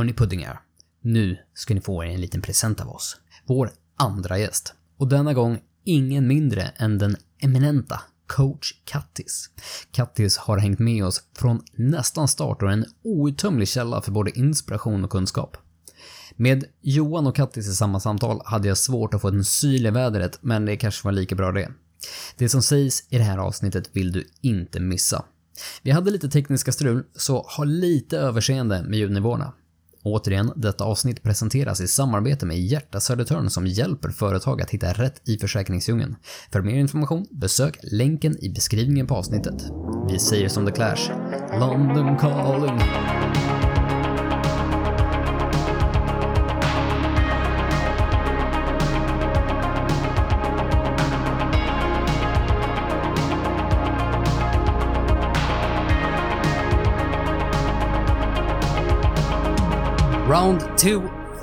Hörni puddingar, nu ska ni få er en liten present av oss. Vår andra gäst. Och denna gång ingen mindre än den eminenta coach Kattis. Kattis har hängt med oss från nästan start och är en outtömlig källa för både inspiration och kunskap. Med Johan och Kattis i samma samtal hade jag svårt att få en syl i vädret, men det kanske var lika bra det. Det som sägs i det här avsnittet vill du inte missa. Vi hade lite tekniska strul, så ha lite överseende med ljudnivåerna. Återigen, detta avsnitt presenteras i samarbete med Hjärta Södertörn som hjälper företag att hitta rätt i försäkringsdjungeln. För mer information, besök länken i beskrivningen på avsnittet. Vi säger som The Clash, London calling. Two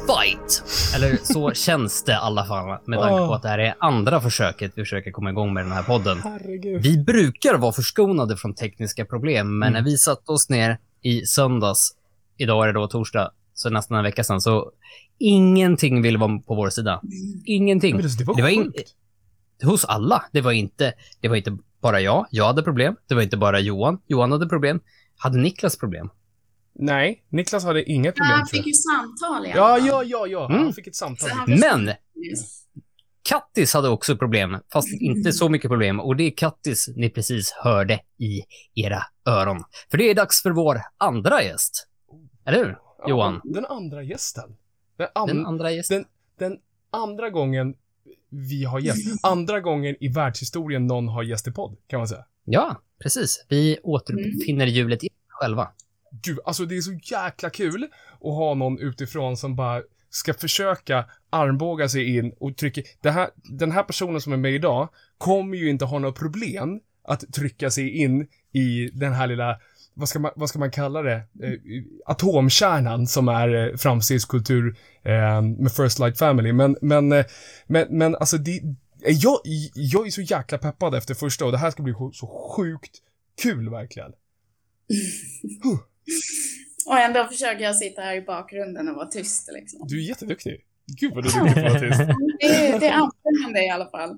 fight! Eller så känns det i alla fall, med tanke på att det här är andra försöket vi försöker komma igång med den här podden. Herregud. Vi brukar vara förskonade från tekniska problem, men när vi satte oss ner i söndags, idag är det då torsdag, så nästan en vecka sedan, så ingenting ville vara på vår sida. Ingenting. Men det, det var, Det var in- sjukt. Hos alla. Det var inte, det var inte bara jag, jag hade problem. Det var inte bara Johan, Johan hade problem. Hade Niklas problem? Nej, Niklas hade inget Ja, problem. han fick ju samtal i alla Ja, fall. ja, ja, ja. Mm. Han fick ett samtal. Men. Kattis hade också problem, fast inte så mycket problem. Och det är Kattis ni precis hörde i era öron. För det är dags för vår andra gäst. Eller hur? Ja, Johan. Den andra gästen. Den, an- Den andra gästen. den andra gången vi har gäst. Andra gången i världshistorien någon har gäst i podd, kan man säga. Ja, precis. Vi återuppfinner hjulet igen själva. Gud, alltså det är så jäkla kul att ha någon utifrån som bara ska försöka armbåga sig in och trycka. Det här, den här personen som är med idag kommer ju inte ha några problem att trycka sig in i den här lilla, vad ska man, vad ska man kalla det, eh, atomkärnan som är eh, framstegskultur eh, med First Light Family. Men, men, eh, men, men alltså det, jag, jag är så jäkla peppad efter första och det här ska bli så sjukt kul verkligen. Och ändå försöker jag sitta här i bakgrunden och vara tyst liksom. Du är jätteduktig. Gud vad du är duktig på att vara tyst. Det är, det är ansträngande i alla fall.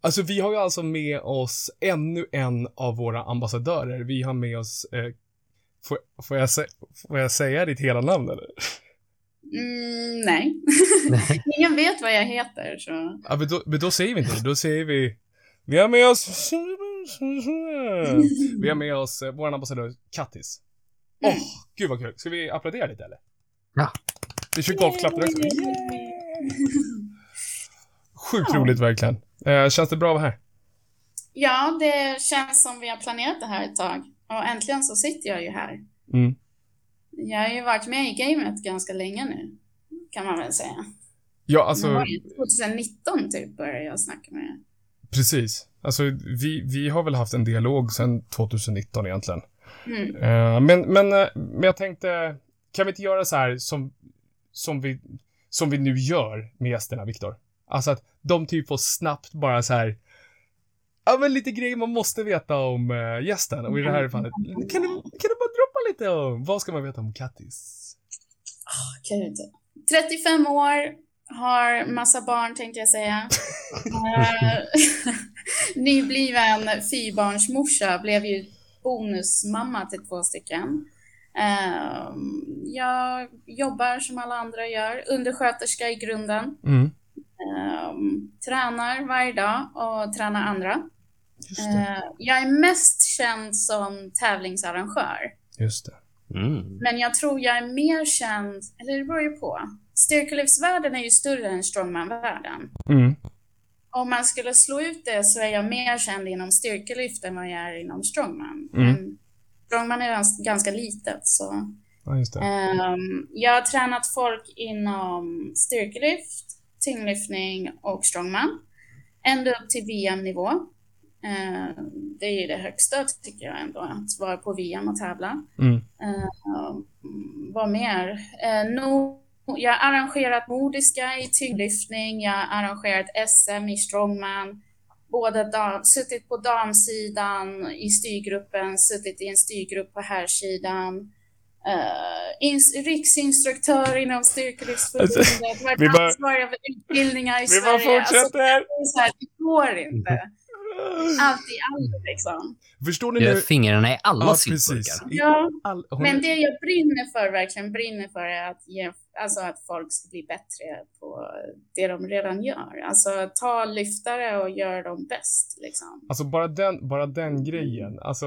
Alltså vi har ju alltså med oss ännu en av våra ambassadörer. Vi har med oss, eh, får, får, jag får jag säga ditt hela namn eller? Mm, nej. Ingen vet vad jag heter så. Ja, men, då, men då säger vi inte det. Då säger vi, vi har med oss, vi har med oss eh, vår ambassadör Kattis. Åh, gud vad kul. Ska vi applådera lite eller? Ja. Vi kör golfklappar också. Sjukt roligt verkligen. Eh, känns det bra att vara här? Ja, det känns som vi har planerat det här ett tag. Och äntligen så sitter jag ju här. Mm. Jag har ju varit med i gamet ganska länge nu. Kan man väl säga. Ja, Alltså... alltså. 2019 typ började jag snacka med Precis. Alltså, vi, vi har väl haft en dialog sedan 2019 egentligen. mm. Eh, men, men, eh, men jag tänkte, kan vi inte göra så här som, som, vi, som vi nu gör med gästerna, Viktor? Alltså att de typ får snabbt bara så här, ja men lite grejer man måste veta om uh, gästen. Och i det här fallet, kan du, kan du bara droppa lite om, vad ska man veta om Kattis? Gud. 35 år, har massa barn tänkte jag säga. Eh, Nybliven fyrbarnsmorsa, blev ju bonusmamma till två stycken. Eh, Jag jobbar som alla andra gör, undersköterska i grunden. Mm. Eh, Tränar varje dag och tränar andra. Jag är mest känd som tävlingsarrangör. Just det. Mm. Men jag tror jag är mer känd, eller det beror ju på. Styrkelyftsvärlden är ju större än strongman-världen. Mm. Om man skulle slå ut det så är jag mer känd inom styrkelyft än vad jag är inom strongman. Mm. Strongman är gans- ganska litet så. Ja. Ehm, jag har tränat folk inom styrkelyft, tyngdlyftning och strongman. Ända upp till VM-nivå. Ehm, det är ju det högsta tycker jag ändå, att vara på VM och tävla. Mm. Uh, vad mer? Uh, no, jag har arrangerat nordiska i tyngdlyftning, jag har arrangerat SM i strongman, både dam, suttit på damsidan i styrgruppen, suttit i en styrgrupp på herrsidan. Uh, ins- riksinstruktör inom Styrkelyftsförbundet, Alltså, varit vi bara- ansvarig för utbildningar i Vi Sverige. bara Alltså, fortsätter. det, är så här, det går inte. Allt i allt liksom. Förstår ni nu? fingrarna i alla Ja, syltburkar. Ja, all, men det jag brinner för, verkligen brinner för, är att, ge, alltså att folk ska bli bättre på det de redan gör. Alltså ta lyftare och gör dem bäst liksom. Alltså bara den, bara den grejen. Alltså,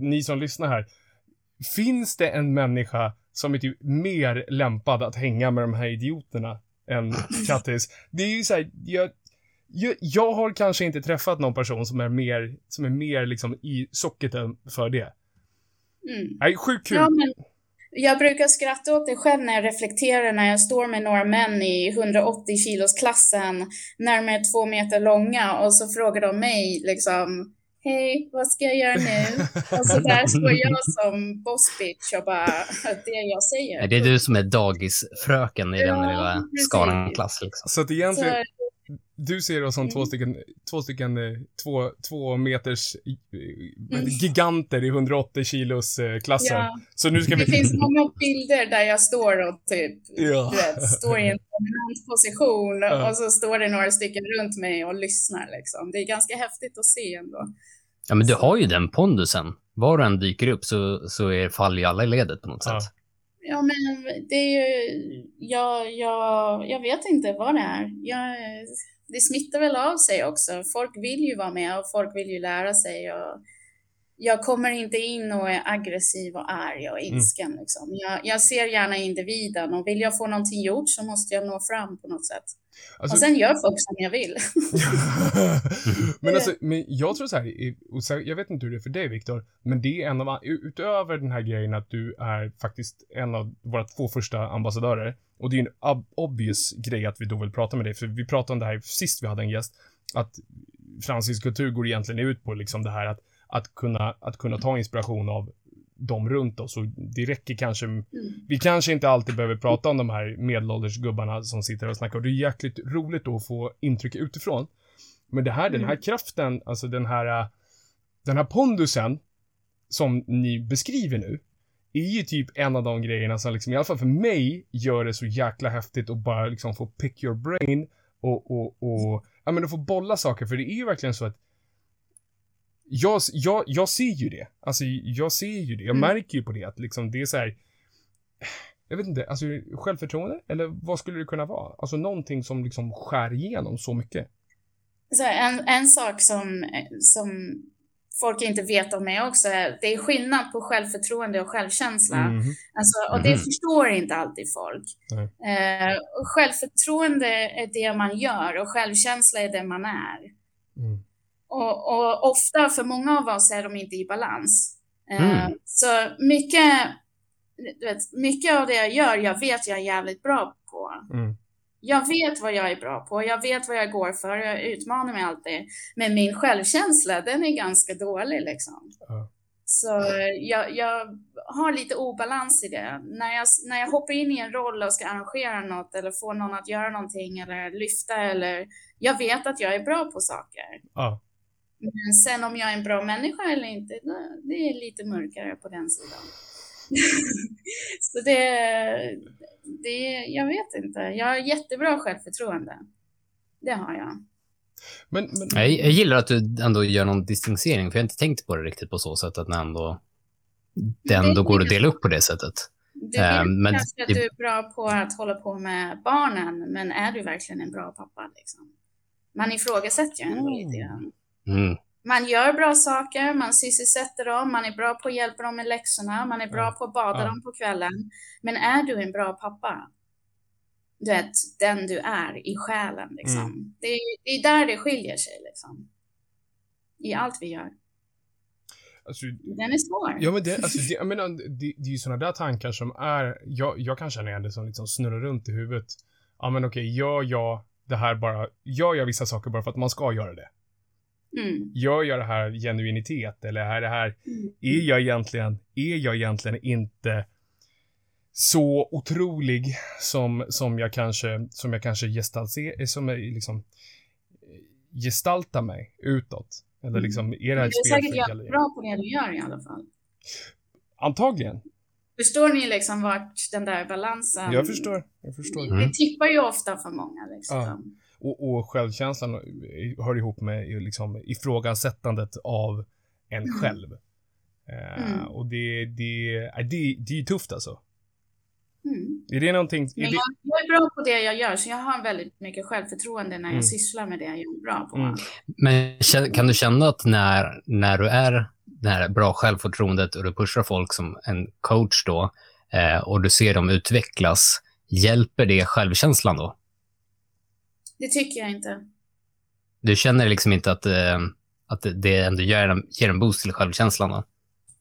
ni som lyssnar här. Finns det en människa som är typ mer lämpad att hänga med de här idioterna än Kattis? Det är ju så här, jag, jag, jag har kanske inte träffat någon person som är mer, som är mer liksom i socketen för det. Mm. Nej, sjukt kul. Ja, men jag brukar skratta åt det själv när jag reflekterar när jag står med några män i 180 kilos klassen, närmare två meter långa och så frågar de mig liksom Hej, vad ska jag göra nu? Och så där står jag som boss bitch och bara det jag säger. Det är du som är dagisfröken i den Ja, lilla precis. skaran-klass. Liksom. Så att egentligen, Så, du ser oss som två Mm. stycken, två stycken, eh, två, två meters eh, Mm. giganter i 180 kilos eh, klassen. ja, Så nu ska det vi... finns många bilder där jag står och typ Ja. du vet, står i en dominant position Ja. och så står det några stycken runt mig och lyssnar liksom. Det är ganska häftigt att se ändå. Ja, men du har ju den pondusen. Var du än dyker upp så, så är, faller ju alla i ledet på något Ja. sätt. Ja, men det är ju, jag, jag, jag vet inte vad det är. Jag, det smittar väl av sig också. Folk vill ju vara med och folk vill ju lära sig. Och jag kommer inte in och är aggressiv och arg och ilsken. Liksom. Jag, jag ser gärna individen och vill jag få någonting gjort så måste jag nå fram på något sätt. Alltså, och sen gör folk som jag vill. men alltså, men jag tror så här, i- och så, jag vet inte hur det är för dig Viktor, men det är en av, utöver den här grejen att du är faktiskt en av våra två första ambassadörer, och det är en ob- obvious grej att vi då vill prata med dig, för vi pratade om det här sist vi hade en gäst, att fransisk kultur går egentligen ut på liksom det här att, att kunna, att kunna ta inspiration av de runt oss och det räcker kanske, vi kanske inte alltid behöver prata om de här medelålders gubbarna som sitter och snackar. Och det är jäkligt roligt då att få intryck utifrån. Men det här, den här kraften, alltså den här, äh, den här pondusen som ni beskriver nu, är ju typ en av de grejerna som liksom, i alla fall för mig, gör det så jäkla häftigt att bara liksom få pick your brain och, och, och, ja men att få bolla saker, för det är ju verkligen så att jag, jag, jag ser ju det. Alltså, jag ser ju det. Jag Mm. märker ju på det att liksom det är så här. Jag vet inte, alltså självförtroende? Eller vad skulle det kunna vara? Alltså någonting som liksom skär igenom så mycket. Så en, en sak som, som folk inte vet om mig också är det är skillnad på självförtroende och självkänsla. Mhm. Alltså, och det Mhm. förstår inte alltid folk. Eh, självförtroende är det man gör och självkänsla är det man är. Mm. Och, och ofta för många av oss är de inte i balans. Eh, Mm. Så mycket, du vet, mycket av det jag gör, jag vet jag är jävligt bra på. Mm. Jag vet vad jag är bra på, jag vet vad jag går för, jag utmanar mig alltid. Men min självkänsla, den är ganska dålig liksom. Ja. Så jag, jag har lite obalans i det. När jag, när jag hoppar in i en roll och ska arrangera något eller få någon att göra någonting eller lyfta eller... Jag vet att jag är bra på saker. Ja. Men sen om jag är en bra människa eller inte, det- är lite mörkare på den sidan. Så det, det, jag vet inte. Jag har jättebra självförtroende. Det har jag. Men, men Jag, jag gillar att du ändå gör någon distansering, för jag har inte tänkt på det riktigt på så sätt att den ändå, det ändå går att dela upp på det sättet. Du Eh, vet men kanske att du är bra på att hålla på med barnen, men är du verkligen en bra pappa? Liksom? Man ifrågasätter ju ändå lite grann. Mm. Man gör bra saker, man sysselsätter dem, man är bra på att hjälpa dem med läxorna, man är bra på att bada dem på kvällen. Men är du en bra pappa? Du vet, den du är i själen liksom. Mm. Det, är, det är där det skiljer sig liksom. I allt vi gör. alltså, Den är svår. Ja men det, alltså, det, jag menar, det, det är ju sådana där tankar som är, jag, jag kan känna igen det som liksom snurrar runt i huvudet. Ja men okej, gör jag det här bara, gör jag vissa saker bara för att man ska göra det? Mm. Gör jag det här genuinitet eller är det här, Mm. är jag egentligen, är jag egentligen inte så otrolig som, som jag kanske, som jag kanske gestaltar, som jag liksom eh, gestaltar mig utåt? Eller Mm. liksom, är det Du här är ett spel säkert bra på det du gör i alla fall. Antagligen. Förstår ni liksom vart den där balansen... Jag förstår, jag förstår. Mm. Det tippar ju ofta för många liksom. Ja. Och, och självkänslan hör ihop med liksom ifrågasättandet av en Mm. själv. Eh, Mm. Och det, det, det, det är ju tufft alltså. Mm. Är det någonting... Är Men det, jag, jag är bra på det jag gör, så jag har väldigt mycket självförtroende när jag Mm. sysslar med det jag är bra på. Mm. Men kan du känna att när, när du är det här bra självförtroendet och du pushar folk som en coach då eh, och du ser dem utvecklas, hjälper det självkänslan då? Det tycker jag inte. Du känner liksom inte att, eh, att det ändå ger en, ger en boost till självkänslan då?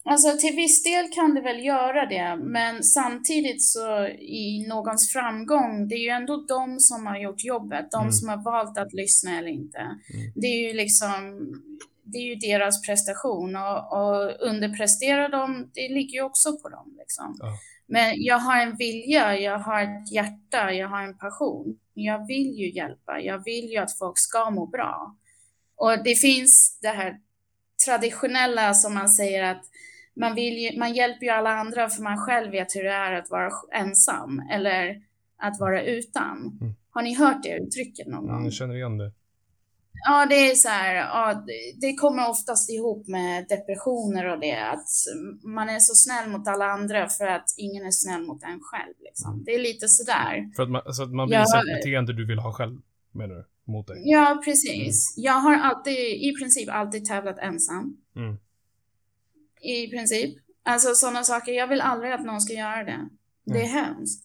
Alltså till viss del kan det väl göra det, men samtidigt så i någons framgång, det är ju ändå de som har gjort jobbet, de Mm. som har valt att lyssna eller inte. Det är ju liksom, det är ju deras prestation och, och underpresterar de, det ligger ju också på dem liksom. Ja. Men jag har en vilja, jag har ett hjärta, jag har en passion. Jag vill ju hjälpa, jag vill ju att folk ska må bra. Och det finns det här traditionella som man säger att man, vill ju, man hjälper ju alla andra för man själv vet hur det är att vara ensam eller att vara utan. Mm. Har ni hört det uttrycket någon gång? mm, jag känner igen det. Ja, det är så här, ja, det- kommer oftast ihop med depressioner och det, att man är så snäll mot alla andra för att ingen är snäll mot en själv. Liksom. Det är lite sådär. För att man, så att man Ja. visar ett beteende du vill ha själv, menar du? Mot dig? Ja, precis. Jag har alltid, i princip alltid tävlat ensam. Mm. I princip. Alltså sådana saker, jag vill aldrig att någon ska göra det. Det är hemskt.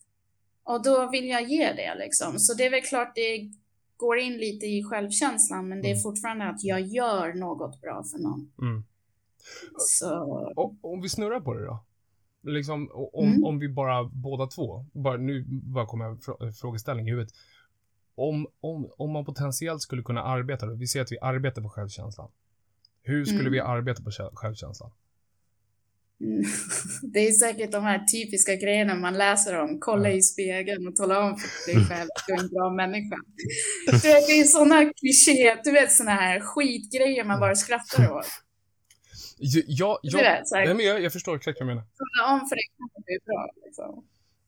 Och då vill jag ge det liksom. Så det är väl klart det går in lite i självkänslan, men det är Mm. fortfarande att jag gör något bra för någon. Mm. Så, Och, om vi snurrar på det då? Liksom, om, Mm. om vi bara båda två, bara, nu bara kommer jag frå- frågeställning i huvudet. Om, om, om man potentiellt skulle kunna arbeta, då, vi ser att vi arbetar på självkänslan. Hur skulle Mm. vi arbeta på själv- självkänslan? Mm, det är säkert de här typiska grejerna man läser om. Kolla i spegeln och tala om för dig själv att du är en bra människa. Du vet, det är sådana klichéer, du vet sådana här skitgrejer man bara skrattar åt. Ja, ja, Du ja, vet, så här, nej, men jag, jag förstår exakt vad jag menar. tala om för dig själv att du är bra. Liksom.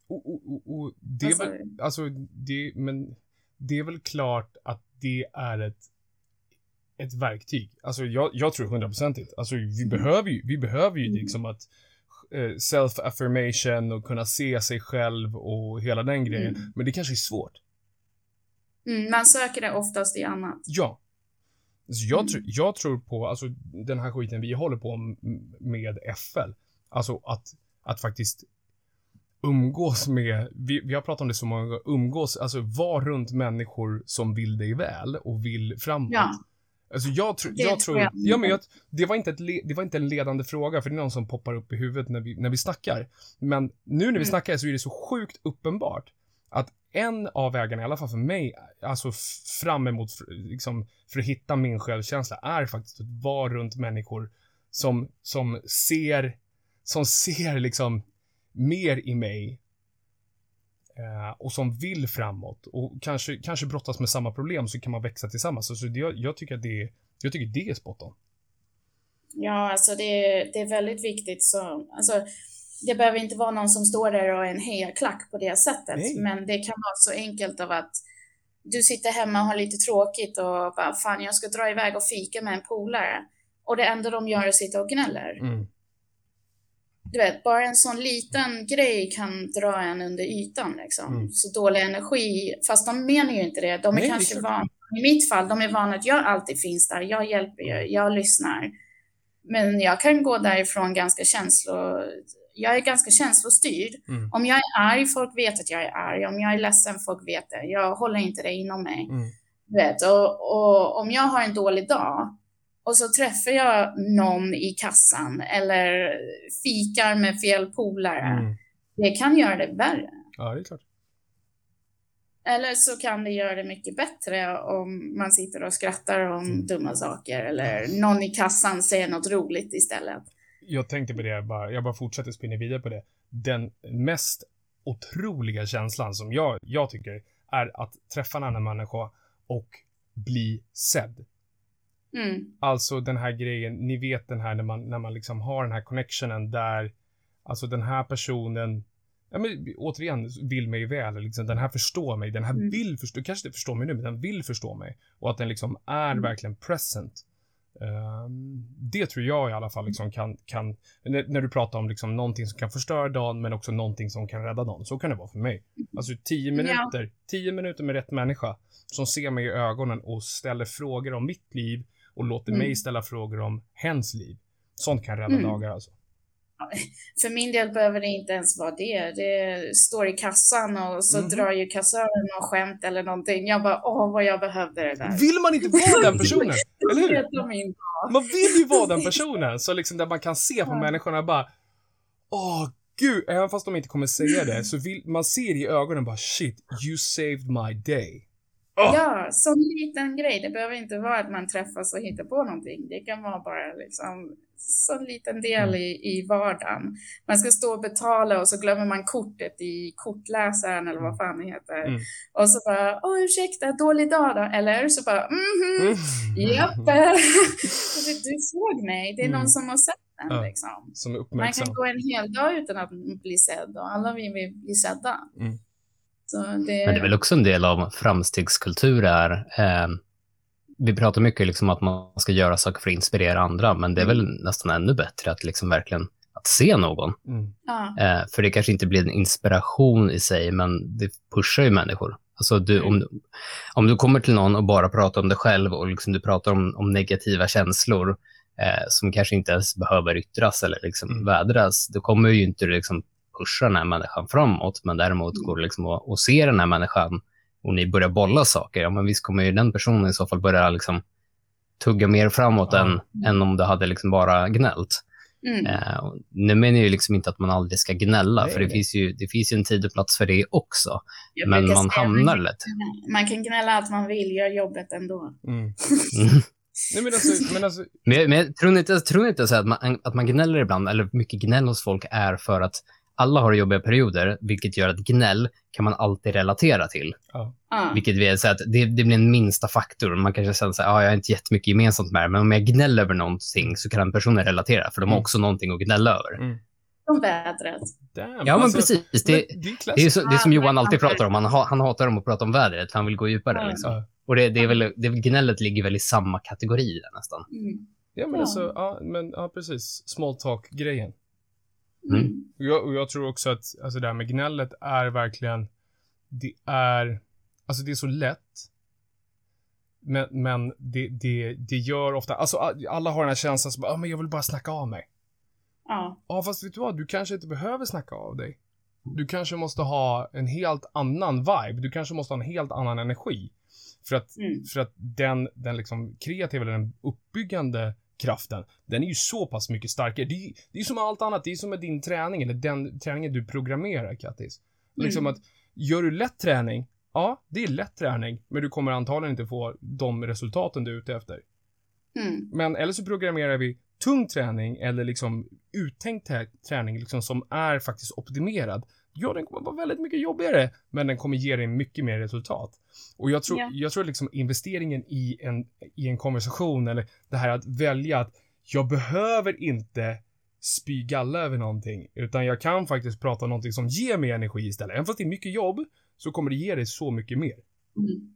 Och, och, och, det är sa väl, alltså, det, men det är väl klart att det är ett, ett verktyg. Alltså, jag, jag tror hundraprocentigt. Alltså, vi behöver ju, vi behöver ju Mm. liksom att eh, self-affirmation och kunna se sig själv och hela den grejen. Mm. Men det kanske är svårt. Mm, man söker det oftast i annat. Ja. Så jag, Mm. tror jag tror på, alltså den här skiten vi håller på med FL. Alltså att, att faktiskt umgås med, vi, vi har pratat om det så många gånger, umgås, alltså var runt människor som vill dig väl och vill framåt. Ja. Alltså jag, tr- jag tror jag. ja men jag, det var inte ett, det var inte en ledande fråga, för det är någon som poppar upp i huvudet när vi, när vi snackar. Men nu när vi Mm. snackar så är det så sjukt uppenbart att en av vägarna, i alla fall för mig, alltså fram emot, liksom, för att hitta min självkänsla, är faktiskt att vara runt människor som, som ser, som ser liksom mer i mig och som vill framåt och kanske, kanske brottas med samma problem så kan man växa tillsammans. Så, så det, jag, tycker att det är, jag tycker det är spot on. Ja, alltså det, det är väldigt viktigt. Så, alltså, det behöver inte vara någon som står där och är en hejaklack på det sättet, Nej. men det kan vara så enkelt av att du sitter hemma och har lite tråkigt och bara fan, jag ska dra iväg och fika med en polare. Och det enda de gör är att sitta och gnäller. Mm. Du vet, bara en sån liten grej kan dra en under ytan liksom. Mm. Så dålig energi, fast de menar ju inte det. De är Nej, kanske vana, i mitt fall, de är vana att jag alltid finns där. Jag hjälper ju, jag lyssnar. Men jag kan gå därifrån ganska känslo... Jag är ganska känslostyrd. Mm. Om jag är arg, folk vet att jag är arg. Om jag är ledsen, folk vet det. Jag håller inte det inom mig. Mm. Vet, och, och om jag har en dålig dag och så träffar jag någon i kassan eller fikar med fel polare, Mm. det kan göra det värre. Ja, det är klart. Eller så kan det göra det mycket bättre om man sitter och skrattar om Mm. dumma saker eller någon i kassan säger något roligt istället. Jag tänkte på det, jag bara, jag bara fortsätter spinna vidare på det. Den mest otroliga känslan som jag, jag tycker är att träffa en annan människa och bli sedd. Mm. Alltså den här grejen, ni vet den här när man, när man liksom har den här connectionen där alltså den här personen, ja men återigen, vill mig väl, liksom, den här förstår mig, den här Mm. vill förstå, kanske inte förstår mig nu, men den vill förstå mig. Och att den liksom är Mm. verkligen present. Ehm, det tror jag i alla fall liksom kan, kan när, när du pratar om liksom någonting som kan förstöra dagen, men också någonting som kan rädda dagen. Så kan det vara för mig. Alltså tio Ja. minuter, tio minuter med rätt människa som ser mig i ögonen och ställer frågor om mitt liv och låter Mm. mig ställa frågor om hens liv. Sånt kan rädda Mm. dagar alltså. För min del behöver det inte ens vara det. Det står i kassan och så Mhm. drar ju kassören något skämt eller någonting. Jag bara, åh vad jag behövde det där. Vill man inte vara den personen? Eller hur? Man vill ju vara den personen. Så liksom där man kan se på Ja. människorna bara, åh gud, även fast de inte kommer säga det, så vill, man ser i ögonen bara shit, you saved my day. Åh! Ja, sån liten grej. Det behöver inte vara att man träffas och hittar på någonting. Det kan vara bara liksom sån liten del Mm. i, i vardagen. Man ska stå och betala och så glömmer man kortet i kortläsaren eller vad fan det heter. Mm. Och så bara, åh ursäkta, dålig dag då? Eller? Så bara, mhm, Mm. japp. du såg mig. Det är Mm. någon som har sett den Ja. liksom. Som Man kan gå en hel dag utan att bli sedd och alla vill vi bli sedda. Mm. Det, Men det är väl också en del av framstegskultur är, eh, vi pratar mycket liksom att man ska göra saker för att inspirera andra, men det är väl nästan ännu bättre att liksom verkligen att se någon. Mm. ja, Eh, för det kanske inte blir en inspiration i sig, men det pushar ju människor. Alltså du, Mm. om, du- om du kommer till någon och bara pratar om dig själv och liksom du pratar om, om negativa känslor eh, som kanske inte ens behöver yttras eller liksom Mm. vädras, då kommer ju inte du liksom pusha den här människan framåt, men däremot Mm. går det liksom att, att se den här människan och ni börjar bolla saker, ja men visst kommer ju den personen i så fall börja liksom tugga mer framåt Ja. än, än om du hade liksom bara gnällt. mm. Eh, och nu menar jag ju liksom inte att man aldrig ska gnälla, Nej, för det finns, ju, det finns ju en tid och plats för det också. Jag Men man hamnar lätt. Man kan gnälla att man vill, gör jobbet ändå. Mm. Mm. Nej men alltså, men alltså Men, jag- men tror inte, jag tror inte så att, man, att man gnäller ibland, eller mycket gnäll hos folk är för att alla har jobbiga perioder, vilket gör att gnäll kan man alltid relatera till. ja. Ja. Vilket vill säga att det, det blir en minsta faktor. Man kanske känner så här, ah, jag har inte jättemycket gemensamt med det, men om jag gnäller över någonting så kan den personen relatera, för de har Mm. också någonting att gnälla över. Mm. Som vädret. Damn, Ja, men alltså, precis. Det, men det är det, är så, det är som Ah, Johan alltid pratar om. Han, ha, han hatar om att prata om vädret, för han vill gå djupare. Ja. Liksom. Och det, det är väl, det, gnället ligger väl i samma kategori där, nästan. Mm. Ja men Ja. alltså, ja men ja precis. Small talk-grejen. Mm. Mm. Och jag, och jag tror också att, alltså det här med gnället är verkligen, det är, alltså det är så lätt. Men, men det, det, det gör ofta, alltså alla har den här känslan som, ja men jag vill bara snacka av mig. Ja. Ja fast vet du vad, du kanske inte behöver snacka av dig. Du kanske måste ha en helt annan vibe, du kanske måste ha en helt annan energi. För att, Mm. för att den, den liksom kreativa eller den uppbyggande kraften, den är ju så pass mycket starkare. Det är ju det är som allt annat, det är som med din träning eller den träningen du programmerar, Kattis. Liksom Mm. att, gör du lätt träning, ja, det är lätt träning, men du kommer antagligen inte få de resultaten du är ute efter. Mm. Men eller så programmerar vi tung träning eller liksom uttänkt tä- träning liksom som är faktiskt optimerad. Ja, den kommer vara väldigt mycket jobbigare, men den kommer ge dig mycket mer resultat. Och jag tror, Ja. jag tror liksom investeringen i en, i en konversation eller det här att välja att jag behöver inte spy galla över någonting, utan jag kan faktiskt prata om någonting som ger mig energi istället. Även fast det är mycket jobb, så kommer det ge dig så mycket mer. Mm.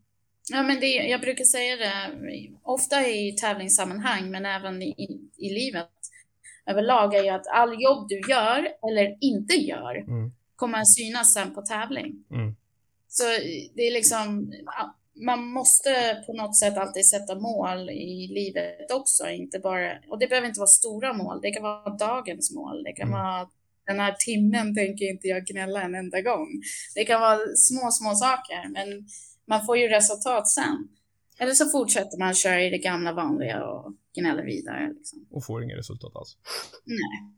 Ja, men det, jag brukar säga det ofta i tävlingssammanhang, men även i, i livet överlag, är ju att all jobb du gör eller inte gör Mm. Kommer att synas sen på tävling. Mm. Så det är liksom, man måste på något sätt alltid sätta mål i livet också, inte bara, och det behöver inte vara stora mål, det kan vara dagens mål, det kan Mm. vara den här timmen tänker inte jag gnälla en enda gång. Det kan vara små, små saker, men man får ju resultat sen. Eller så fortsätter man köra i det gamla vanliga och gnäller vidare. Liksom. Och får inga resultat alls. Nej.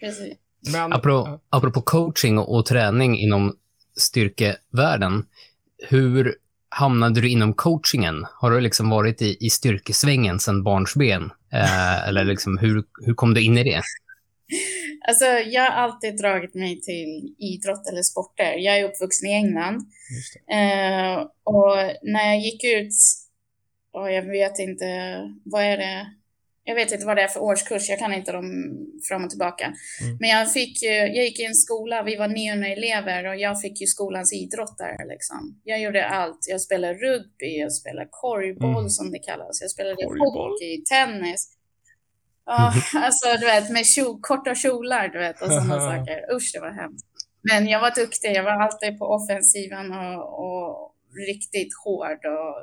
Precis. Men... Apropå, apropå coaching och, och träning inom styrkevärlden, hur hamnade du inom coachingen? Har du liksom varit i, i styrkesvängen sedan barnsben? Eh, eller liksom, hur, hur kom du in i det? Alltså, jag har alltid dragit mig till idrott eller sporter. Jag är uppvuxen i England. Eh, och när jag gick ut, och jag vet inte, vad är det? Jag vet inte vad det är för årskurs, jag kan inte dem fram och tillbaka. Mm. Men jag fick jag gick i en skola, vi var 900 elever och jag fick ju skolans idrott där liksom. Jag gjorde allt. Jag spelade rugby, jag spelade korgboll Mm. som det kallas. Jag spelade Korgboll? hockey, tennis. Ja, alltså du vet med kjol, korta kjolar du vet och sådana saker. Usch, det var hemskt. Men jag var duktig, jag var alltid på offensiven och, och riktigt hård och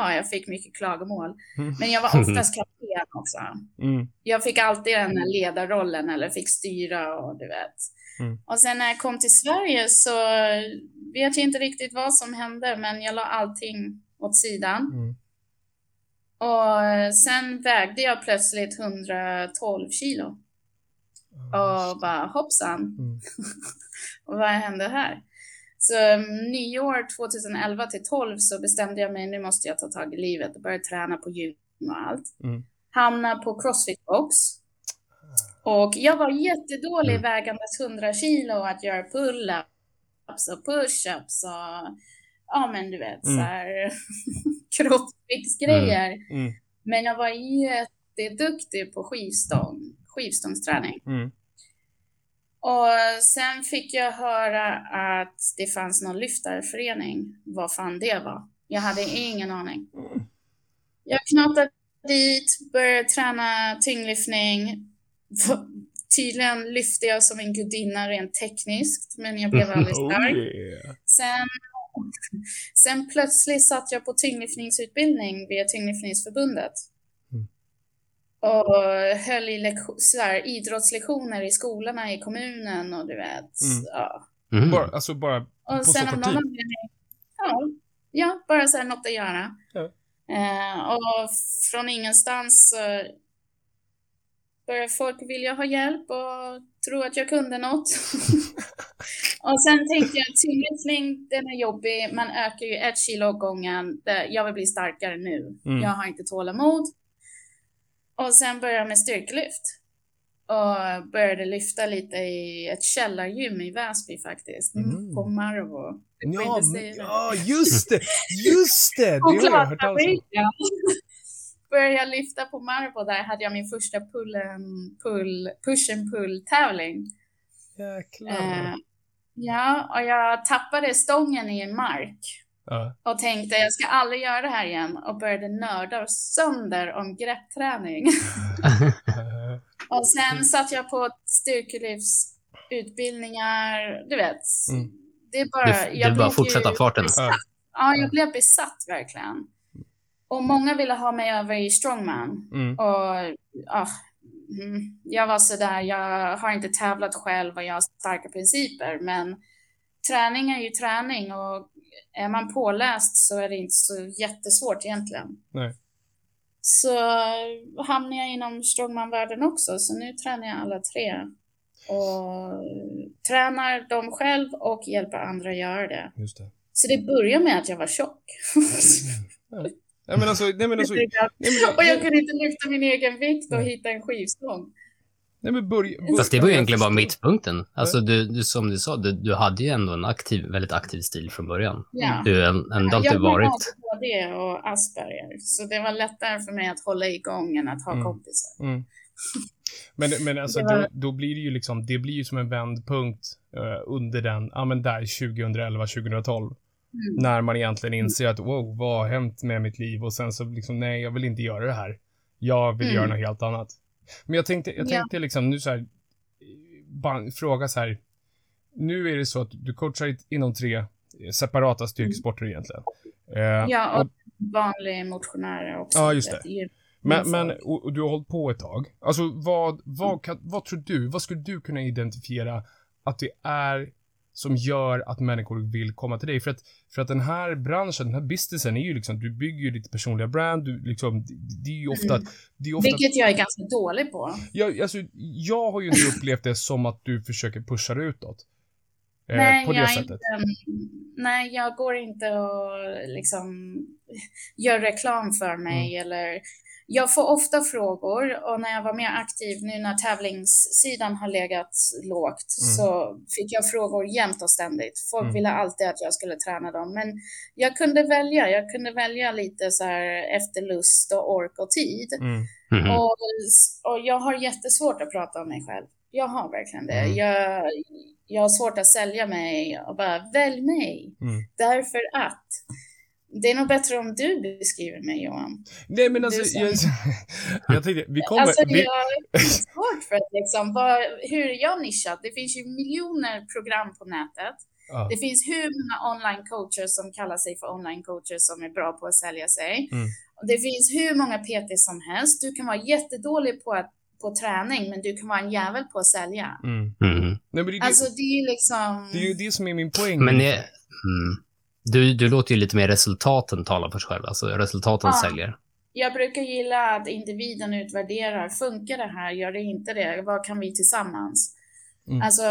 ja, jag fick mycket klagomål. Mm. Men jag var oftast kapten också. Mm. Jag fick alltid den här ledarrollen eller fick styra och du vet. Mm. Och sen när jag kom till Sverige så vet jag inte riktigt vad som hände, men jag la allting åt sidan. Mm. Och sen vägde jag plötsligt 112 kilo. Och bara hoppsan, Mm. vad hände här? Så um, nyår 2011 till 12 så bestämde jag mig, nu måste jag ta tag i livet och börja träna på gym och allt. Mm. Hamna på Crossfit box. Och jag var jättedålig Mm. vägandes 100 kilo att göra pull-ups och push-ups och ja men du vet Mm. så här kroppsviktsgrejer. Mm. Men jag var jätteduktig på skivstång, skivstångsträning. Mm. Och sen fick jag höra att det fanns någon lyftarförening. Vad fan det var. Jag hade ingen aning. Jag knatade dit, började träna tyngdlyftning. Tydligen lyfte jag som en gudinna rent tekniskt, men jag blev aldrig Oh stark. yeah. Sen, sen plötsligt satt jag på tyngdlyftningsutbildning via Tyngdlyftningsförbundet. Och höll i lektion, så här, idrottslektioner i skolorna i kommunen och du vet. Mm. Ja. Mm. Bara, alltså bara, Och På sen så kort tid? ja, ja, bara så här något att göra. Ja. Eh, och från ingenstans så började folk vilja ha hjälp och tro att jag kunde något. och sen tänkte jag, tyngdlyftning, den är jobbig, man ökar ju ett kilo åt gången. Jag vill bli starkare nu. Mm. Jag har inte tålamod. Och sen började jag med styrkelyft. Och började lyfta lite i ett källargym i Väsby faktiskt. Mm. På Marvo. Ja, ja, just det! Just det! Det har jag hört talas om. Började jag lyfta på Marvo. Där hade jag min första pullen, pull, push and pull tävling. Jäklar. Eh, ja, och jag tappade stången i en mark. Och tänkte jag ska aldrig göra det här igen. Och började nörda sönder om greppträning. Och sen satt jag på styrkelyftsutbildningar, du vet. Mm. Det är bara... Du, jag du bara fortsätta farten. besatt. Ja, jag blev besatt verkligen. Och många ville ha mig över i strongman. Mm. Och ja, mm, jag var sådär, jag har inte tävlat själv och jag har starka principer, men träning är ju träning och är man påläst så är det inte så jättesvårt egentligen. Nej. Så hamnar jag inom strongman-världen också, så nu tränar jag alla tre. Och tränar dem själv och hjälper andra göra det. Just det. Så det börjar med att jag var tjock. Nej men alltså, nej men alltså, nej men, och jag kunde inte lyfta min egen vikt och hitta en skivstång. Nej men börja, börja Fast det var ju jag egentligen bara mittpunkten. Alltså du, du som du sa, du, du hade ju ändå en aktiv, väldigt aktiv stil från början. Ja. Du har ändå alltid jag har varit... ADHD och Asperger, så det var lättare för mig att hålla igång än att ha Mm. kompisar. Mm. Men, men alltså, Det var- då, då blir det ju liksom, det blir ju som en vändpunkt eh, under den, ja men där 2011, 2012. Mm. När man egentligen inser att wow, vad har hänt med mitt liv? Och sen så liksom, nej, jag vill inte göra det här. Jag vill Mm. göra något helt annat. Men jag tänkte, jag Ja. tänkte liksom nu så här, bara fråga så här. Nu är det så att du coachar inom tre eh, separata styrkesporter egentligen. Eh, Ja, och- och vanlig motionär också. Ja, just det. Men, Mm. men och, och du har hållit på ett tag. Alltså vad, vad, kan, vad tror du, vad skulle du kunna identifiera att det är som gör att människor vill komma till dig? För att, för att den här branschen, den här businessen är ju liksom, du bygger ju ditt personliga brand, du liksom, det, är ju ofta, Mm. det är ofta, Vilket jag är ganska dålig på. jag, alltså, jag har ju inte upplevt det som att du försöker pusha det utåt. Eh, nej, på det jag sättet. Inte, nej, jag går inte och liksom gör reklam för mig Mm. eller jag får ofta frågor och när jag var mer aktiv nu när tävlingssidan har legat lågt Mm. så fick jag frågor jämt och ständigt. Folk Mm. ville alltid att jag skulle träna dem, men jag kunde välja. Jag kunde välja lite så här efter lust och ork och tid. Mm. Mhm. Och, och jag har jättesvårt att prata om mig själv. Jag har verkligen det. Mm. Jag, jag har svårt att sälja mig och bara välj mig. Mm. Därför att det är nog bättre om du beskriver mig Johan. Nej men alltså, som- jag, jag tänkte, vi kommer... Alltså vi, är svårt för att liksom, vad, hur är jag nischad? Det finns ju miljoner program på nätet. ja. Det finns hur många online coacher som kallar sig för online coacher som är bra på att sälja sig. Mm. Det finns hur många PT som helst. Du kan vara jättedålig på, att, på träning, men du kan vara en jävel på att sälja. mm. Mhm. Nej men det, är det, Alltså det är ju liksom... det är ju det som är min poäng. Men det, mm. Du, du låter ju lite mer resultaten tala för sig själv. Alltså resultaten Ja. säljer. Jag brukar gilla att individen utvärderar. Funkar det här? Gör det inte det? Vad kan vi tillsammans? Mm. Alltså,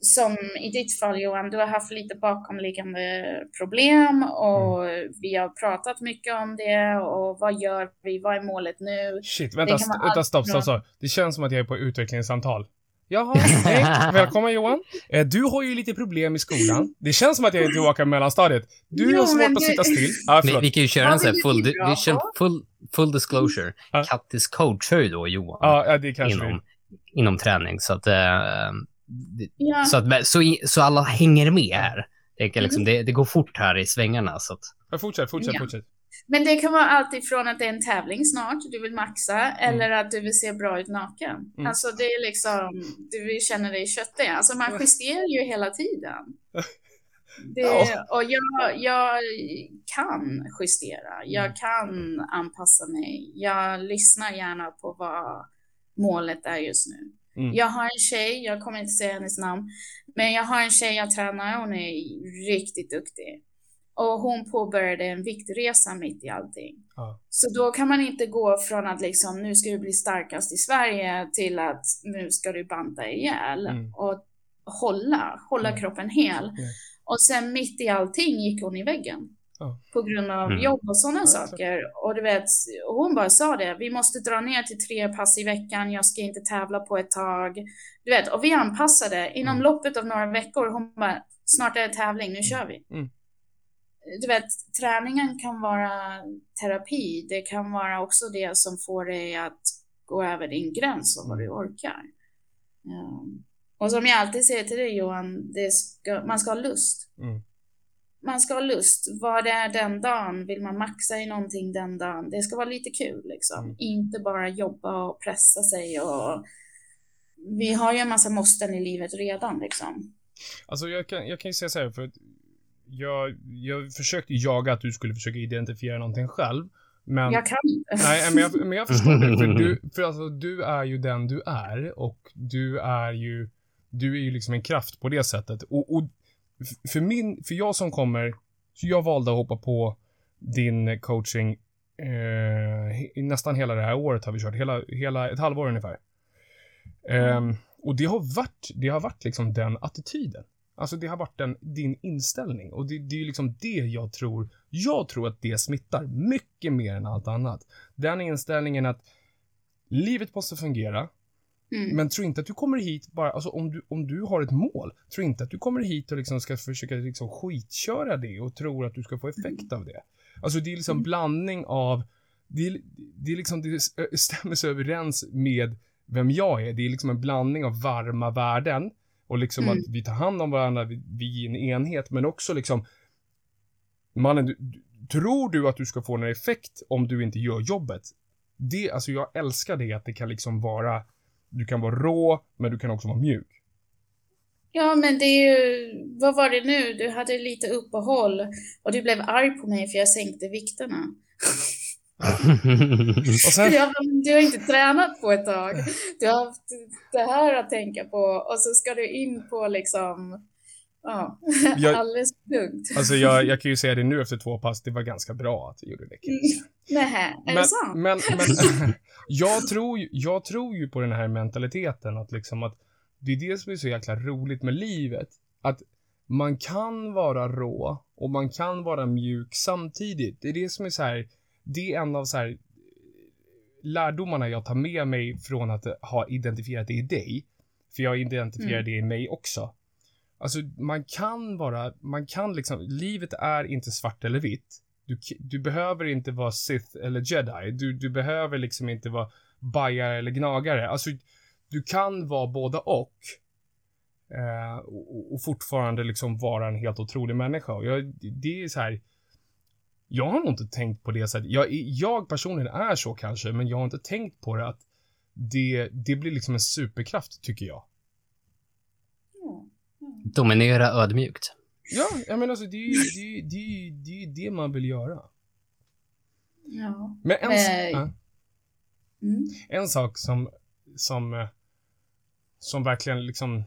som i ditt fall Johan, du har haft lite bakomliggande problem och Mm. vi har pratat mycket om det och vad gör vi? Vad är målet nu? Shit, vänta, vänta stopp, stopp, stopp. Det känns som att jag är på utvecklingssamtal. Jaha, hej, välkommen Johan. Eh, Du har ju lite problem i skolan. Det känns som att jag är tillbaka i mellanstadiet. Du Jo, har svårt men att du- sitta still. Ah, Vi, vi kan ju köra en sån här full, vi kör full, full disclosure. Ja. Kattis coachar ju då Johan Ja, ja, det kanske inom, vi... inom träning. Så att, eh, det- Ja, så, att så, i- så alla hänger med här. Det, kan liksom, Mm. det, det går fort här i svängarna. Så att, Ja, fortsätt, fortsätt, Ja. fortsätt. Men det kan vara allt ifrån att det är en tävling snart, du vill maxa, eller att du vill se bra ut naken. Mm. Alltså det är liksom, du vill känna dig köttig. Alltså man justerar ju hela tiden. Det, Ja. och jag, jag kan justera, jag Mm. kan anpassa mig. Jag lyssnar gärna på vad målet är just nu. Mm. Jag har en tjej, jag kommer inte säga hennes namn, men jag har en tjej jag tränar, hon är riktigt duktig. Och hon påbörjade en viktresa mitt i allting. Ja. Så då kan man inte gå från att liksom, nu ska du bli starkast i Sverige till att nu ska du banta ihjäl Mm. och hålla, hålla Mm. kroppen hel. Mm. Och sen mitt i allting gick hon i väggen. Ja. På grund av Mm. jobb och sådana Ja, saker. Och du vet, och hon bara sa det, vi måste dra ner till tre pass i veckan, jag ska inte tävla på ett tag. Du vet, och vi anpassade inom Mm. loppet av några veckor. Hon bara, snart är det tävling, nu kör vi. Mm. Du vet, träningen kan vara terapi. Det kan vara också det som får dig att gå över din gräns och vad du orkar. Um, och som jag alltid säger till dig Johan, det ska, man ska ha lust. Mm. Man ska ha lust. Vad det är den dagen, vill man maxa i någonting den dagen. Det ska vara lite kul liksom. Mm. Inte bara jobba och pressa sig och vi har ju en massa måsten i livet redan liksom. Alltså jag kan, jag kan ju säga så här, för jag, jag försökte jaga att du skulle försöka identifiera någonting själv. Men, Jag kan inte. nej, men jag, men jag förstår det. För, du, för alltså, du är ju den du är och du är ju, du är ju liksom en kraft på det sättet. Och, och för min, för jag som kommer, så jag valde att hoppa på din coaching eh, nästan hela det här året har vi kört, hela, hela ett halvår ungefär. Ehm, och det har varit, det har varit liksom den attityden. Alltså det har varit den, din inställning och det, det är ju liksom det jag tror, jag tror att det smittar mycket mer än allt annat. Den inställningen att livet måste fungera, Mm. men tro inte att du kommer hit bara, alltså om du, om du har ett mål, tro inte att du kommer hit och liksom ska försöka liksom skitköra det och tror att du ska få effekt av det. Alltså det är liksom Mm. blandning av, det är, det är liksom, det stämmer så överens med vem jag är. Det är liksom en blandning av varma värden och liksom Mm. att vi tar hand om varandra, vi, vi är en enhet, men också liksom Mannen, du, tror du att du ska få en effekt om du inte gör jobbet? Det, alltså jag älskar det att det kan liksom vara du kan vara rå, men du kan också vara mjuk. Ja, men det är ju, vad var det nu? Du hade lite uppehåll och du blev arg på mig för jag sänkte vikterna. Och sen, Ja, du har inte tränat på ett tag. Du har haft det här att tänka på och så ska du in på liksom, ja, Jag- alldeles lugnt. alltså jag, jag kan ju säga det nu efter två pass, det var ganska bra att jag gjorde det. Nähä, är Men, det sant? men, men jag, tror, jag tror ju på den här mentaliteten att liksom att det är det som är så jäkla roligt med livet. Att man kan vara rå och man kan vara mjuk samtidigt. Det är det som är så här, det är en av så här lärdomarna jag tar med mig från att ha identifierat det i dig, för jag identifierar Mm. det i mig också. Alltså, man kan vara, man kan liksom, livet är inte svart eller vitt. Du, du behöver inte vara Sith eller Jedi. Du, du behöver liksom inte vara bajare eller gnagare. Alltså, du kan vara båda och. Eh, och, och fortfarande liksom vara en helt otrolig människa. Jag, det är så här. Jag har nog inte tänkt på det sättet. Jag, jag personligen är så kanske, men jag har inte tänkt på det att det, det blir liksom en superkraft, tycker jag. Ja. Dominera ödmjukt. Ja, jag menar alltså det är ju det, det, det, det man vill göra. Ja. Men en, ja, Mm. en sak som, som, eh, som verkligen liksom,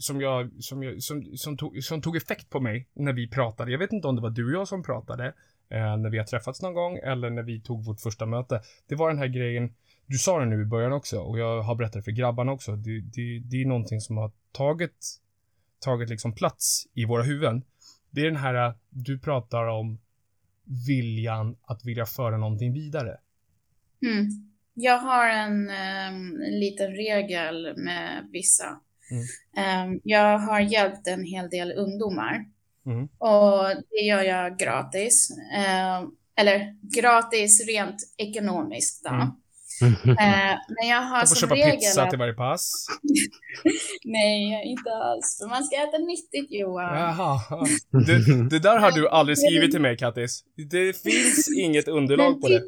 som jag, som jag, som, som, tog, som tog effekt på mig när vi pratade. Jag vet inte om det var du och jag som pratade, eh, när vi har träffats någon gång, eller när vi tog vårt första möte. Det var den här grejen, du sa det nu i början också, och jag har berättat det för grabbarna också. Det, det, det är någonting som har tagit, tagit liksom plats i våra huvuden. Det är den här, du pratar om viljan att vilja föra någonting vidare. Mm. Jag har en, eh, en liten regel med vissa. Mm. Ehm, jag har hjälpt en hel del ungdomar Mm. och det gör jag gratis. Ehm, eller gratis rent ekonomiskt då. Mm. Ehm, men jag har Man får som köpa regel pizza att, till varje pass. nej, inte alls. För man ska äta nyttigt Johan. Jaha. Det, det där har du aldrig skrivit till mig, Kattis. Det finns inget underlag på det.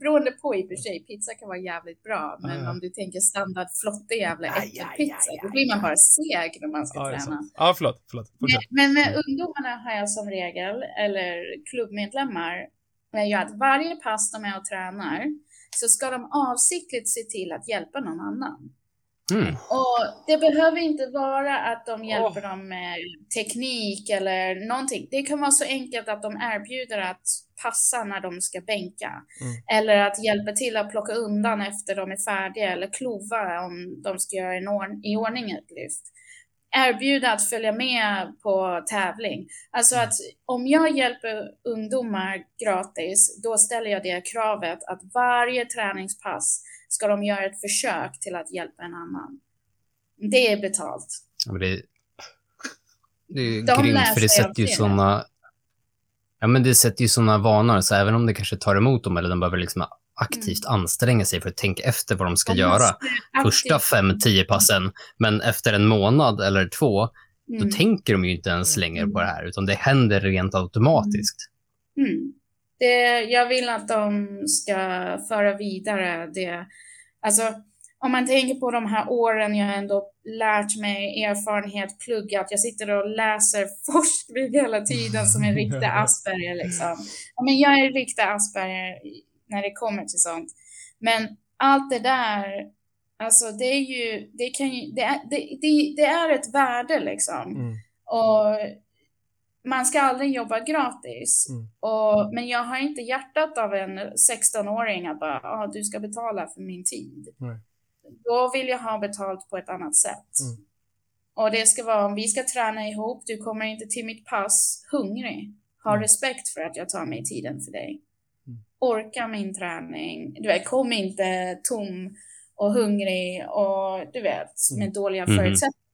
Beroende på i och för sig, pizza kan vara jävligt bra, men ja. om du tänker standard flottig jävla äckelpizza, då blir man bara seg när man ska Ja, träna. Ja, förlåt. Förlåt. Fortsätt. Men, med ungdomarna har jag som regel, eller klubbmedlemmar, är att varje pass de är och tränar så ska de avsiktligt se till att hjälpa någon annan. Mm. Och det behöver inte vara att de hjälper dem med teknik eller någonting. Det kan vara så enkelt att de erbjuder att passa när de ska bänka. Mm. Eller att hjälpa till att plocka undan efter de är färdiga eller klova om de ska göra en ord- i ordning ett lyft. Erbjuda att följa med på tävling. Alltså att om jag hjälper ungdomar gratis, då ställer jag det kravet att varje träningspass ska de göra ett försök till att hjälpa en annan. Det är betalt. Ja, men det, det är De grymt, för det sätter ju såna... Ja, men det sätter ju såna vanor, så även om det kanske tar emot dem, eller de behöver liksom aktivt anstränga sig för att tänka efter vad de ska De göra första fem, tio passen, men efter en månad eller två, Mm. då tänker de ju inte ens längre på det här, utan det händer rent automatiskt. Mm. Det, jag vill att de ska föra vidare det. Alltså, om man tänker på de här åren jag ändå lärt mig, erfarenhet, pluggat. Jag sitter och läser forskning hela tiden som en riktig Asperger. Liksom. Men jag är en riktig Asperger när det kommer till sånt. Men allt det där, alltså det är ju, det kan ju, det är, det, det, det är ett värde liksom. Mm. Och man ska aldrig jobba gratis. Mm. Och, men jag har inte hjärtat av en 16-åring att bara, ah, du ska betala för min tid. Nej. Då vill jag ha betalt på ett annat sätt. Mm. Och det ska vara, om vi ska träna ihop, du kommer inte till mitt pass hungrig. Ha Mm. respekt för att jag tar mig tiden för dig. Mm. Orka min träning. Du vet, kom inte tom och hungrig och du vet, med dåliga Mhm.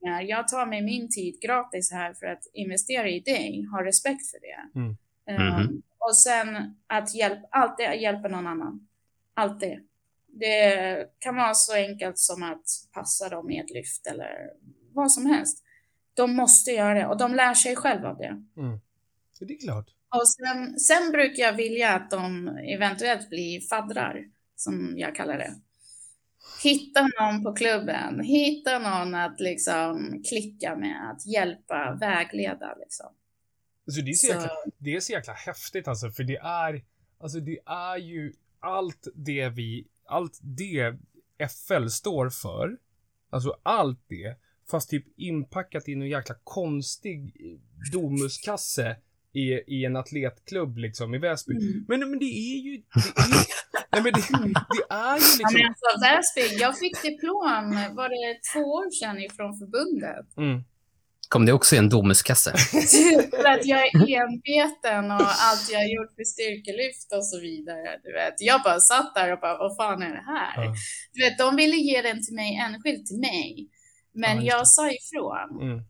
Förutsättningar. Jag tar mig min tid gratis här för att investera i dig. Ha respekt för det. Mm. Um, Mhm. och sen att hjälp, alltid hjälpa någon annan. Alltid. Det kan vara så enkelt som att passa dem i ett lyft eller vad som helst. De måste göra det och de lär sig själva av det. Mm. Det är klart. Och sen, sen brukar jag vilja att de eventuellt blir faddrar, som jag kallar det. Hitta någon på klubben, hitta någon att liksom klicka med, att hjälpa, vägleda liksom. Alltså det är så Så- jäkla, det är så jäkla häftigt alltså, för det är, alltså det är ju allt det vi, allt det FL står för, alltså allt det, fast typ inpackat i en jäkla konstig domuskasse i, i en atletklubb liksom i Väsby. Mm. Men, men det är ju, det är, ju- nej men det, det är ju Ja, men liksom, alltså Väsby, jag fick diplom, var det två år sedan ifrån förbundet? mm, Kom det också i en domuskasse? för att jag är enbeten och allt jag har gjort för styrkelyft och så vidare. Du vet. Jag bara satt där och bara, vad fan är det här? Ja. Du vet, de ville ge den till mig enskilt till mig. Men Ja, jag sa ifrån. Mm.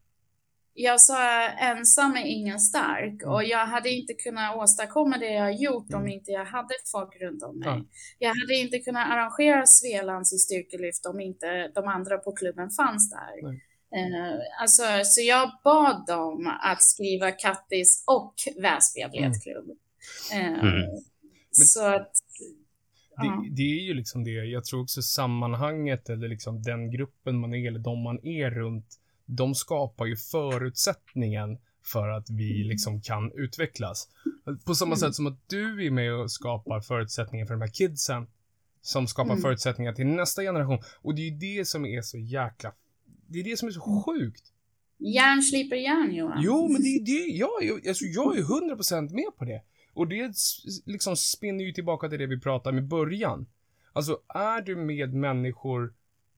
Jag sa ensam är ingen stark Mm. och jag hade inte kunnat åstadkomma det jag gjort om Mm. inte jag hade folk runt om mig. Ja. Jag hade inte kunnat arrangera Svealands i styrkelyft om inte de andra på klubben fanns där. Nej. Eh, alltså, så jag bad dem att skriva Kattis och Väsby atletklubb. Eh, Mm. Så att. Det, det är ju liksom det, jag tror också sammanhanget eller liksom den gruppen man är eller de man är runt, de skapar ju förutsättningen för att vi liksom kan utvecklas. På samma Mm. sätt som att du är med och skapar förutsättningar för de här kidsen, som skapar Mm. förutsättningar till nästa generation. Och det är ju det som är så jäkla, det är det som är så sjukt. Järn slipper järn, Johan. Jo, men det är det, jag, är- alltså, jag är 100% med på det. Och det liksom spinner ju tillbaka till det vi pratade med i början. Alltså, är du med människor,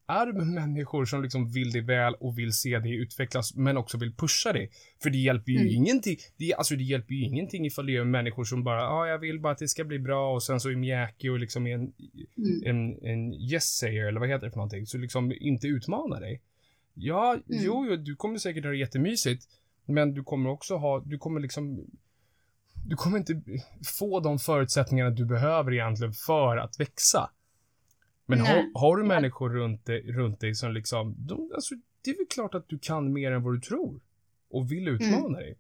är med människor som liksom vill dig väl och vill se dig utvecklas, men också vill pusha dig? För det hjälper ju Mm. ingenting, det, alltså det hjälper ju ingenting ifall det är människor som bara, ja, ah, jag vill bara att det ska bli bra och sen så är mjäkig och liksom är en, Mm. en, en yes-sayer, eller vad heter det för någonting, så liksom inte utmana dig. Ja, Mm. jo, jo, du kommer säkert ha det jättemysigt, men du kommer också ha, du kommer liksom, du kommer inte få de förutsättningarna du behöver egentligen för att växa. Men har, har du människor runt dig, runt dig som liksom, de, alltså, det är väl klart att du kan mer än vad du tror. Och vill utmana dig.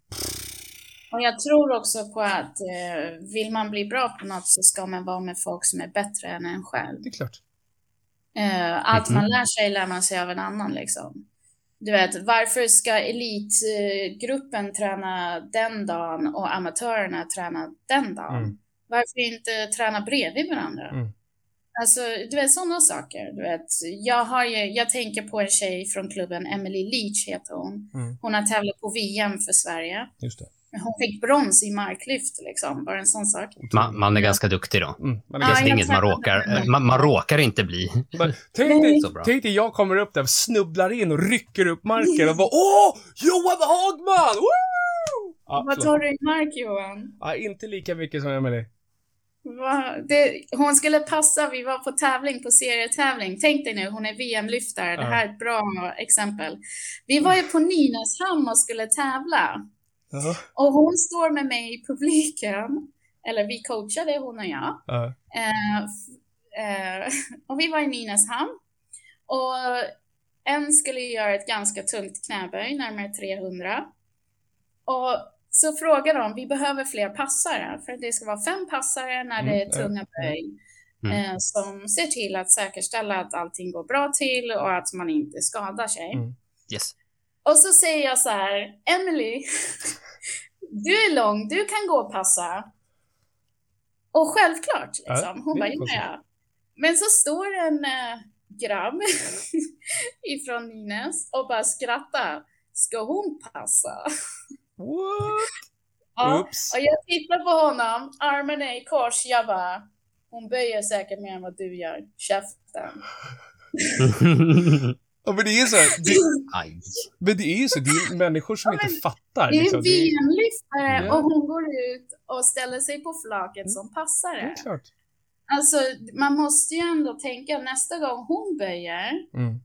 Och jag tror också på att eh, vill man bli bra på något så ska man vara med folk som är bättre än en själv. Det är klart. Eh, allt Mhm. man lär sig lär man sig av en annan liksom. Du vet, varför ska elitgruppen träna den dagen och amatörerna träna den dagen? Mm. Varför inte träna bredvid varandra? Mm. Alltså, du vet sådana saker. Du vet, jag, har ju, jag tänker på en tjej från klubben, Emily Leach heter hon. Mm. Hon har tävlat på VM för Sverige. Just det. Hon fick brons i marklyft, liksom. Bara en sån sak. Man, man är ganska duktig då. Mm, man är Ja, det är jag inget man råkar, man, man råkar inte bli. Men tänk, dig, Så bra. tänk dig jag kommer upp där, snubblar in och rycker upp marken och bara Åh! Johan Hagman! Woo! Ja, Vad tar du i mark, Johan? ja, inte lika mycket som Emelie. Det, hon skulle passa, vi var på tävling, på serietävling. Tänk dig nu, hon är VM-lyftare. Det här är ett bra exempel. Vi var ju på Nynäshamn och skulle tävla. Ja. Och hon står med mig i publiken. Eller vi coachade, hon och jag. Ja. Eh, eh, och vi var i Nynäshamn. Och en skulle göra ett ganska tungt knäböj, närmare 300. Och så frågar de, vi behöver fler passare, för det ska vara fem passare när det är Mm, tunga böj. Mm. Eh, som ser till att säkerställa att allting går bra till och att man inte skadar sig. Mm. Yes. Och så säger jag så här, Emily, du är lång, du kan gå och passa. Och självklart, liksom. Hon bara, ja. Men så står en äh, grabb ifrån Nynäs och bara skrattar. Ska hon passa? What? Ja, Oops. och jag tittar på honom, armen är i kors. Jag bara, hon böjer säkert mer än vad du gör. Käften. Ja, men det är så här, det, men det är ju så, det är människor som Ja, inte fattar. Det är liksom. det, VM-lyftare Ja. och hon går ut och ställer sig på flaket som det passare. är klart. Alltså, man måste ju ändå tänka nästa gång hon böjer, Mm.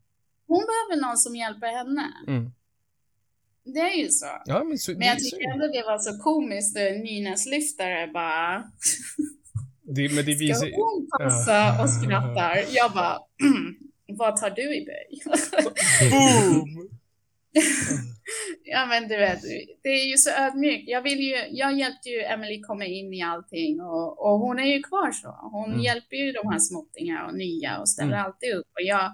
hon behöver någon som hjälper henne. Mm. Det är ju så. Ja, men så, Men jag tycker ändå det var så komiskt, när Nynäslyftare bara, det, men det ska visar hon passa och skrattar? Jag bara, vad tar du i böj? Boom! Ja men du vet, det är ju så ödmjukt. Jag, vill ju, jag hjälpte ju Emily komma in i allting och, och hon är ju kvar så. Hon Mm. hjälper ju de här småttingarna och nya och ställer Mm. alltid upp. Och jag,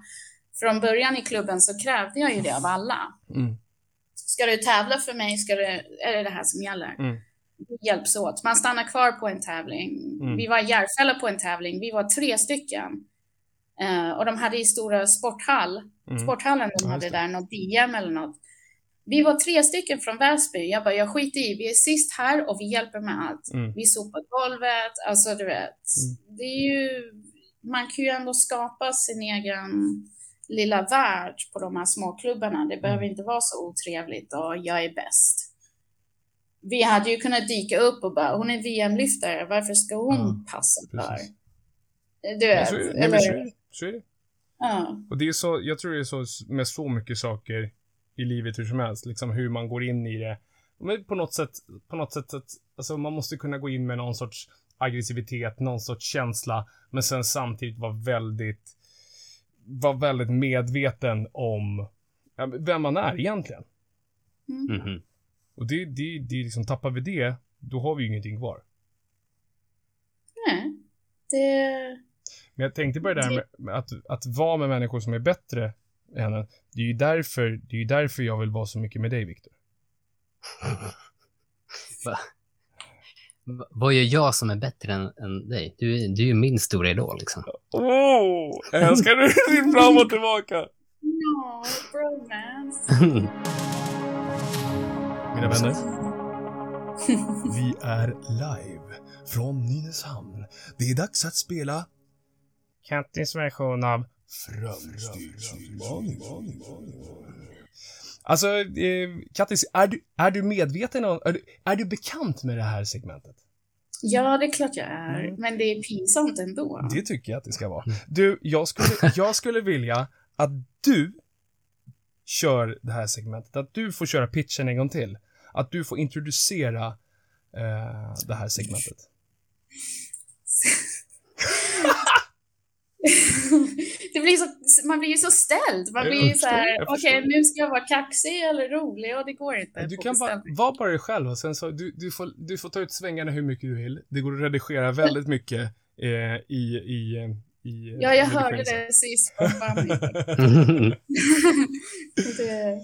från början i klubben så krävde jag ju det av alla. Mm. Ska du tävla för mig ska det, är det det här som gäller. Mm. Vi hjälps åt. Man stannar kvar på en tävling. Mm. Vi var i Järfälla på en tävling. Vi var tre stycken. Eh, och de hade i stora sporthall Mm. sporthallen de Ja, hade där, något DM eller något. Vi var tre stycken från Väsby. Jag bara, jag skiter i, vi är sist här och vi hjälper med allt. Mm. Vi sopar golvet, alltså du vet. Det är ju, man kan ju ändå skapa sin egen lilla värld på de här småklubbarna. Det behöver Mm. inte vara så otrevligt och jag är bäst. Vi hade ju kunnat dyka upp och bara, hon är VM-lyftare, varför ska hon Ja, passa för? Du vet, så så eller, det. Så är det. ja. Och det är så, jag tror det är så med så mycket saker i livet hur som helst, liksom hur man går in i det. Men på något sätt, på något sätt att, alltså man måste kunna gå in med någon sorts aggressivitet, någon sorts känsla, men sen samtidigt vara väldigt, vara väldigt medveten om vem man är egentligen. Mhm. Och det, det, det liksom, tappar vi det, då har vi ju ingenting kvar. Nej, det... Men jag tänkte på det där med, att, att vara med människor som är bättre än en. Det är ju därför, det är därför jag vill vara så mycket med dig, Viktor. Va? Va- Vad gör jag som är bättre än, än dig? Du, är- du är ju min stora idol liksom. Oh, älskar du din fram och tillbaka? Bromance. Mina vänner, vi är live från Nynäshamn. Det är dags att spela Kattis version av Framstegsutmaningen. Alltså, eh, Kattis, är du, är du medveten om, är du, är du bekant med det här segmentet? Ja, det är klart jag är. Mm. Men det är pinsamt ändå. Det tycker jag att det ska vara. Du, jag skulle, jag skulle vilja att du kör det här segmentet. Att du får köra pitchen en gång till. Att du får introducera eh, det här segmentet. det blir så, man blir ju så ställd. Man blir ju så här, okej förstår. nu ska jag vara kaxig eller rolig och det går inte. Du kan bara vara bara dig själv och sen så, du, du, får, du får ta ut svängarna hur mycket du vill. Det går att redigera väldigt mycket eh, i, i, eh, i Ja, jag hörde det sist. Det?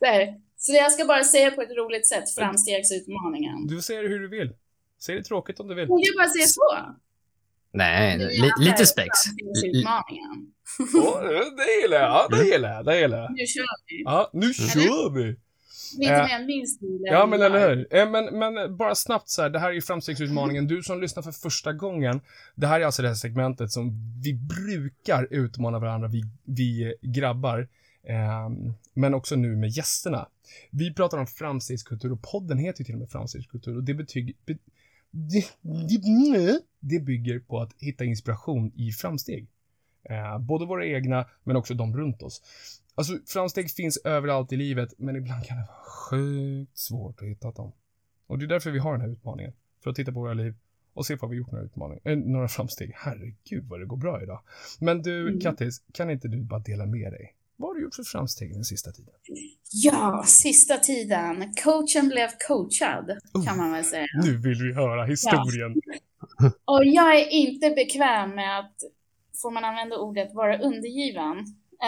Där. Så jag ska bara säga på ett roligt sätt, framstegsutmaningen. Du det hur du vill. Säg det tråkigt om du vill. Jag bara säga så? Nej, li, lite spex. Åh, det gillar jag. Det gillar jag. Det gillar jag. Nu kör vi. Ja, nu kör vi! Lite Äh, mer min stil. Ja, men eller hur? Eh, Men, men bara snabbt så här, det här är ju framstegsutmaningen. Du som lyssnar för första gången, det här är alltså det här segmentet som vi brukar utmana varandra, vi, vi grabbar. Ehm, men också nu med gästerna. Vi pratar om framstegskultur och podden heter ju till och med framstegskultur och det betyg, be, det, det, det bygger på att hitta inspiration i framsteg. Eh, både våra egna, men också de runt oss. Alltså, framsteg finns överallt i livet, men ibland kan det vara sjukt svårt att hitta dem. Och det är därför vi har den här utmaningen. För att titta på våra liv och se vad vi gjort några utmaningar, äh, några framsteg. Herregud vad det går bra idag. Men du, Mm. Kattis, kan inte du bara dela med dig? Vad har du gjort för framsteg den sista tiden? Ja, sista tiden. Coachen blev coachad, Oh. kan man väl säga. Nu vill vi höra historien. Och jag är inte bekväm med att, får man använda ordet, vara undergiven.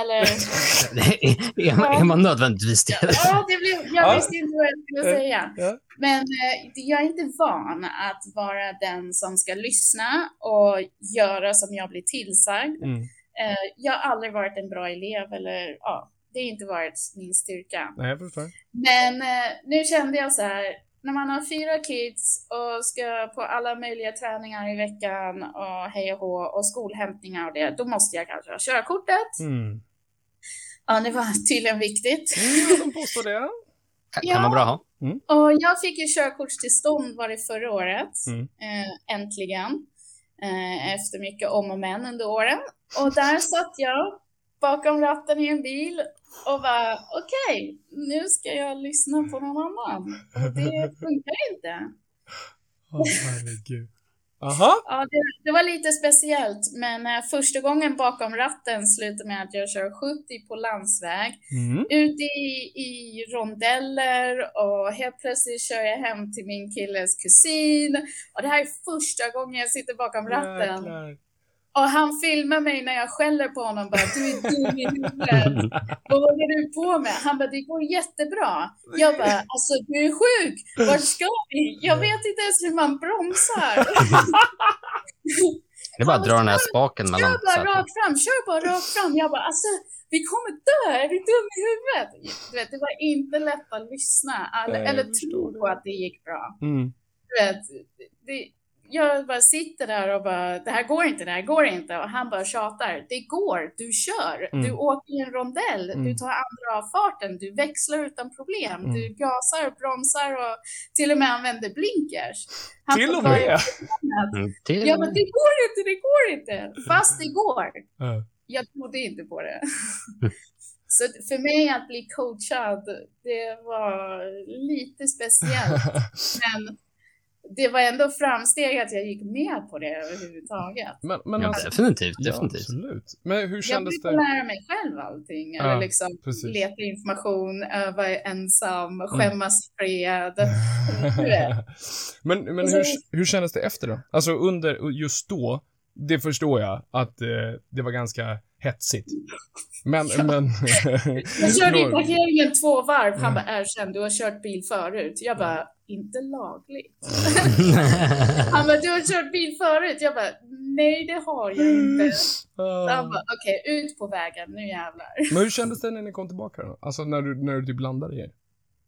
Eller, är, man, är man nödvändigtvis det? ja, det blev, jag Ja. visste inte vad jag skulle säga. ja. Men eh, jag är inte van att vara den som ska lyssna och göra som jag blir tillsagd. Mm. Eh, jag har aldrig varit en bra elev eller, ja, det har inte varit min styrka. Nej, jag förstår. Men eh, nu kände jag så här, när man har fyra kids och ska på alla möjliga träningar i veckan och hej och hå och skolhämtningar och det, då måste jag kanske ha körkortet. Mm. Ja, det var tydligen viktigt. Mm, de påstår det. Kan, Ja. kan man bra ha? Och jag fick ju körkortstillstånd var det förra året, Mm. eh, äntligen. Eh, efter mycket om och men under åren. Och där satt jag bakom ratten i en bil och bara okej, nu ska jag lyssna på någon annan. Och det funkar inte. Åh, herregud. Aha. Ja, det, det var lite speciellt, men eh, första gången bakom ratten slutade med att jag kör 70 på landsväg, Mm. ute i, i rondeller och helt plötsligt kör jag hem till min killes kusin. Och det här är första gången jag sitter bakom ratten. Jäklar. Och han filmar mig när jag skäller på honom bara, du är dum i huvudet. Vad håller du på med? Han bara, det går jättebra. Jag bara, alltså du är sjuk. Vart ska vi? Jag vet inte ens hur man bromsar. Det är bara att dra den här spaken mellan Kör bara rakt fram, kör bara rakt fram. Jag bara, alltså vi kommer dö, är du dum i huvudet? Du vet, det var inte lätt att lyssna eller, eller tro på att det gick bra. Mm. Du vet, det, jag bara sitter där och bara, det här går inte, det här går inte. Och han bara tjatar, det går, du kör, Mm. du åker i en rondell, Mm. du tar andra av farten, du växlar utan problem, Mm. du gasar, bromsar och till och med använder blinkers. Han Till och "Vad är med. det?" Mm, till Ja, men det går inte, det går inte. Fast det går. Ja. Jag trodde inte på det. Så för mig att bli coachad, det var lite speciellt. Men det var ändå framsteg att jag gick med på det överhuvudtaget. Men, men Ja, alltså, definitivt, ja, definitivt. absolut. Men hur Jag kändes brukar det? lära mig själv allting. Ja, eller liksom precis. Mm. leta information, öva ensam, skämmas i fred. Men men hur, hur kändes det efter då? Alltså under, just då, det förstår jag att eh, det var ganska hetsigt. Men, Ja. men... Jag körde i parkeringen två varv. Han Mm. bara, erkänn, du har kört bil förut. Jag bara, inte lagligt. Han bara, du har kört bil förut. Jag bara, nej det har jag inte. Så han bara, okej, ut på vägen, nu jävlar. Men hur kändes det när ni kom tillbaka då? Alltså när du, när du typ landade i er?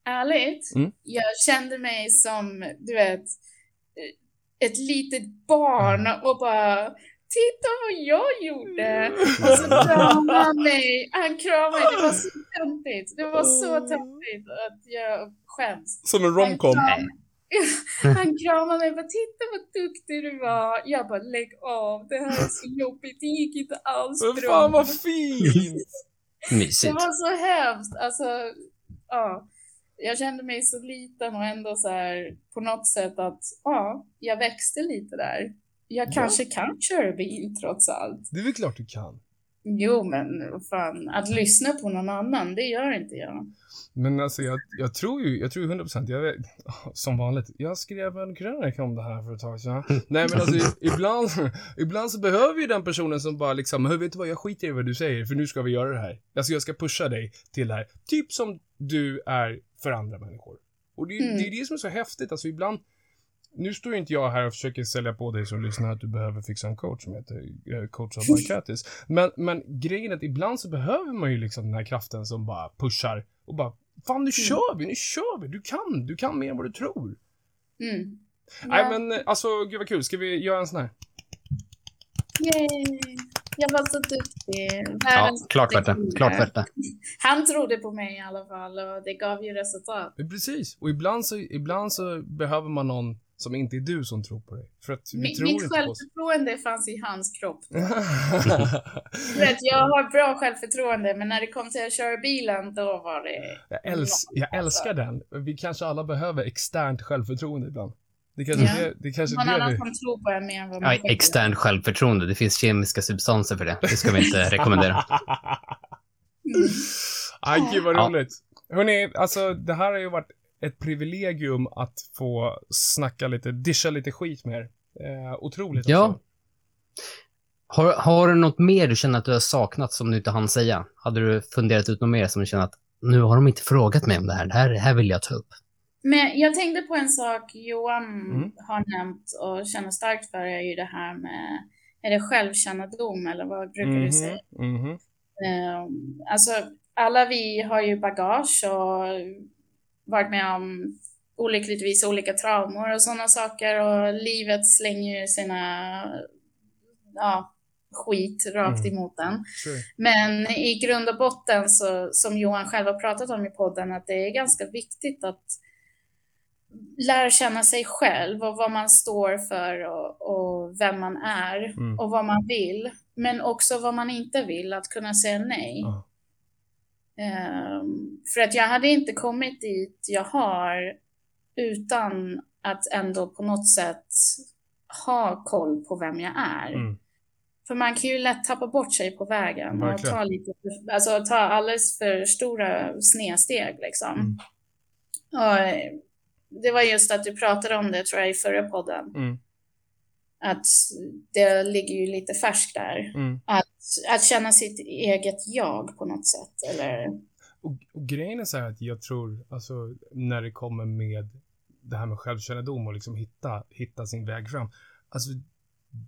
Ärligt, Mm. jag kände mig som, du vet, ett litet barn och bara, titta vad jag gjorde. Och så kramade han mig, han kramade mig, det var så töntigt. Det var så töntigt att jag skäms. Som en romcom? Han, han kramade mig och bara, titta vad duktig du var. Jag bara, lägg av, det här är så jobbigt, det gick inte alls Men bra. fan vad fint! Det Mysigt. var så hemskt. Alltså, ja. Jag kände mig så liten och ändå så här på något sätt att ja, jag växte lite där. Jag kanske kan köra bil trots allt. Det är väl klart du kan. Jo, men fan, att lyssna på någon annan, det gör inte jag. Men alltså jag, jag tror ju, jag tror ju 100%, jag vet, som vanligt, jag skrev en krönika om det här för ett tag sedan. Nej men alltså ibland, ibland så behöver ju den personen som bara liksom, hör vet du vad, jag skiter i vad du säger, för nu ska vi göra det här. Alltså jag ska pusha dig till det här. Typ som du är för andra människor. Och det, Mm. det är det som är så häftigt, alltså ibland, nu står ju inte jag här och försöker sälja på dig som lyssnar att du behöver fixa en coach som heter eh, coach av Katis. Men, men grejen är att ibland så behöver man ju liksom den här kraften som bara pushar och bara Fan nu kör vi, nu kör vi, du kan, du kan mer än vad du tror. Mm. Nej Ja. men eh, alltså gud vad kul, ska vi göra en sån här? Yay. Jag var så duktig. Ja, Världens klart värt det. Klart värt det. Han trodde på mig i alla fall och det gav ju resultat. Precis, och ibland så, ibland så behöver man någon som inte är du som tror på dig. För att vi Mi- tror Mitt inte på oss. självförtroende fanns i hans kropp. Du vet, jag har bra självförtroende, men när det kom till att köra bilen, då var det... jag, äls jag älskar den. Vi kanske alla behöver externt självförtroende ibland. Det kanske Ja. det, det kanske Någon det annan vi... som tror på en mer än vad man Ja, externt självförtroende. Det finns kemiska substanser för det. Det ska vi inte rekommendera. Mm. Aj, gud vad Ja. roligt. Hörni, alltså det här har ju varit ett privilegium att få snacka lite, discha lite skit med er. Eh, otroligt Ja. alltså. Har, har du något mer du känner att du har saknat som du inte hann säga? Hade du funderat ut något mer som du känner att nu har de inte frågat mig om det här. Det här, det här vill jag ta upp. Men jag tänkte på en sak Johan Mm. har nämnt och känner starkt för är ju det här med, är det självkännedom eller vad brukar du Mhm, säga? mhm. Eh, alltså, alla vi har ju bagage och varit med om olyckligtvis olika traumor och sådana saker och livet slänger ju sina ja, skit rakt Mm. emot en. Sure. Men i grund och botten så, som Johan själv har pratat om i podden, att det är ganska viktigt att lära känna sig själv och vad man står för och, och vem man är Mm. och vad man vill. Men också vad man inte vill, att kunna säga nej. Ja. Ehm, för att jag hade inte kommit dit jag har utan att ändå på något sätt ha koll på vem jag är. Mm. För man kan ju lätt tappa bort sig på vägen och ta, lite, alltså, ta alldeles för stora snedsteg. Liksom. Mm. Och, eh, det var just att du pratade om det, tror jag, i förra podden. Mm. Att det ligger ju lite färskt där. Mm. Att, att känna sitt eget jag på något sätt. Eller, Och, och grejen är så här att jag tror, alltså när det kommer med det här med självkännedom och liksom hitta, hitta sin väg fram. Alltså,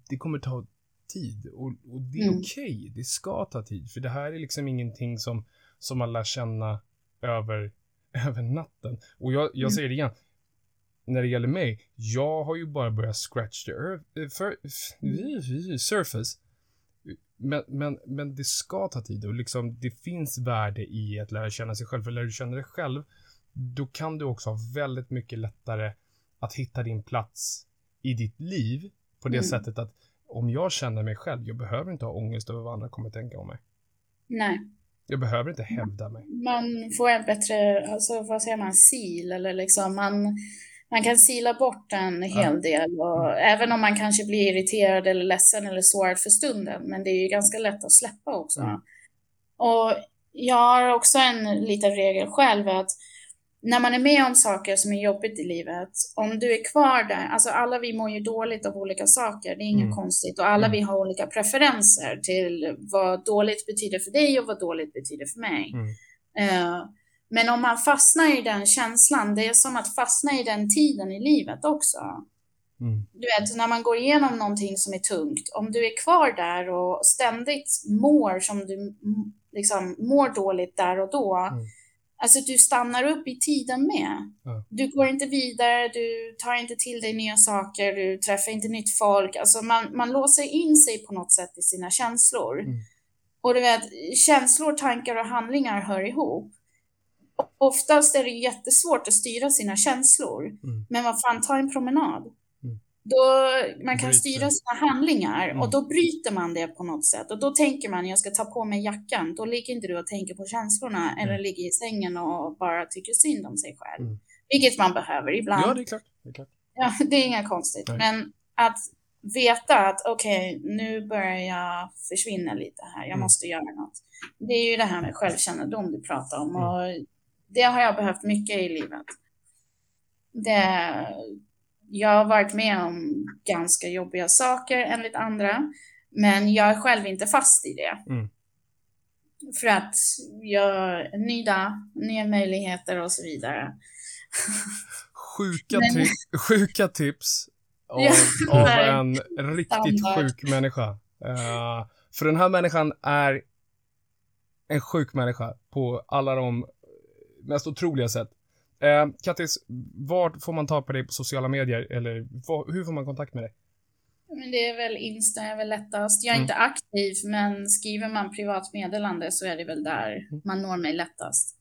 det kommer ta tid och, och det är Mm. okej. Det ska ta tid, för det här är liksom ingenting som, som man lär känna över, över natten. Och jag, jag Mm. säger det igen. När det gäller mig, jag har ju bara börjat scratch the earth, eh, för, surface. Men, men, men det ska ta tid och liksom det finns värde i att lära känna sig själv. För lär du känna dig själv, då kan du också ha väldigt mycket lättare att hitta din plats i ditt liv på det Mm. sättet att om jag känner mig själv, jag behöver inte ha ångest över vad andra kommer tänka om mig. Nej. Jag behöver inte hävda mig. Man får en bättre, alltså vad säger man, sil eller liksom man, man kan sila bort en hel del och även om man kanske blir irriterad eller ledsen eller sårad för stunden, men det är ju ganska lätt att släppa också. Mm. Och jag har också en liten regel själv att när man är med om saker som är jobbigt i livet, om du är kvar där, alltså alla vi mår ju dåligt av olika saker, det är inget Mm. konstigt och alla Mm. vi har olika preferenser till vad dåligt betyder för dig och vad dåligt betyder för mig. Mm. Men om man fastnar i den känslan, det är som att fastna i den tiden i livet också. Mm. Du vet, när man går igenom någonting som är tungt, om du är kvar där och ständigt mår som du liksom mår dåligt där och då, Mm. alltså du stannar upp i tiden med. Du går inte vidare, du tar inte till dig nya saker, du träffar inte nytt folk, alltså man, man låser in sig på något sätt i sina känslor. Mm. Och du vet, känslor, tankar och handlingar hör ihop. Oftast är det jättesvårt att styra sina känslor. Mm. Men vad fan, ta en promenad. Mm. Då man kan Bryter. styra sina handlingar Mm. och då bryter man det på något sätt. Och då tänker man, jag ska ta på mig jackan. Då ligger inte du och tänker på känslorna eller ligger i sängen och bara tycker synd om sig själv. Mm. Vilket man behöver ibland. Ja, det är klart. Det är klart. Ja, det är inga konstigt. Nej. Men att veta att okej, nu börjar jag försvinna lite här. Jag Mm. måste göra något. Det är ju det här med självkännedom du pratar om. Mm. Och det har jag behövt mycket i livet. Det, jag har varit med om ganska jobbiga saker enligt andra. Men jag är själv inte fast i det. Mm. För att jag ny dag, nya möjligheter och så vidare. Sjuka, Men- ti- sjuka tips av, Ja, av en riktigt Standard. sjuk människa. Eh, för den här människan är en sjuk människa på alla de mest otroliga sätt. Uh, Kattis, vart får man ta på dig på sociala medier? Eller vad- hur får man kontakt med dig? Men det är väl Insta är väl lättast. Jag är Mm. inte aktiv, men skriver man privat meddelande så är det väl där Mm. man når mig lättast.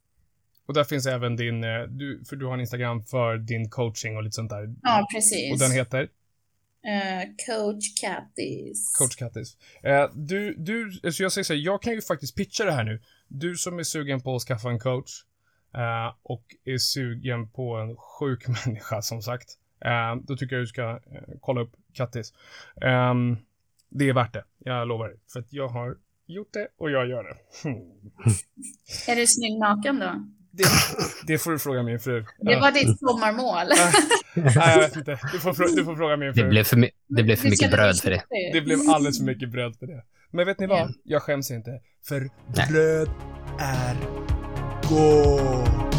Och där finns även din, eh, du, för du har en Instagram för din coaching och lite sånt där. Ja, precis. Och den heter? Eh, Coach Kattis. Coach Kattis. Eh, du, du, så jag säger så här, jag kan ju faktiskt pitcha det här nu. Du som är sugen på att skaffa en coach eh, och är sugen på en sjuk människa som sagt. Eh, då tycker jag du ska eh, kolla upp Kattis. Ehm, det är värt det, jag lovar. För att jag har gjort det och jag gör det. Är du snygg naken då? Det, det får du fråga min fru. Det var ditt sommarmål. Nej, jag vet inte. Du får, du får fråga min fru. Det blev för, my- det blev för mycket bröd för det. Det blev alldeles för mycket bröd för det. Men vet ni vad? Ja. Jag skäms inte. För bröd är go.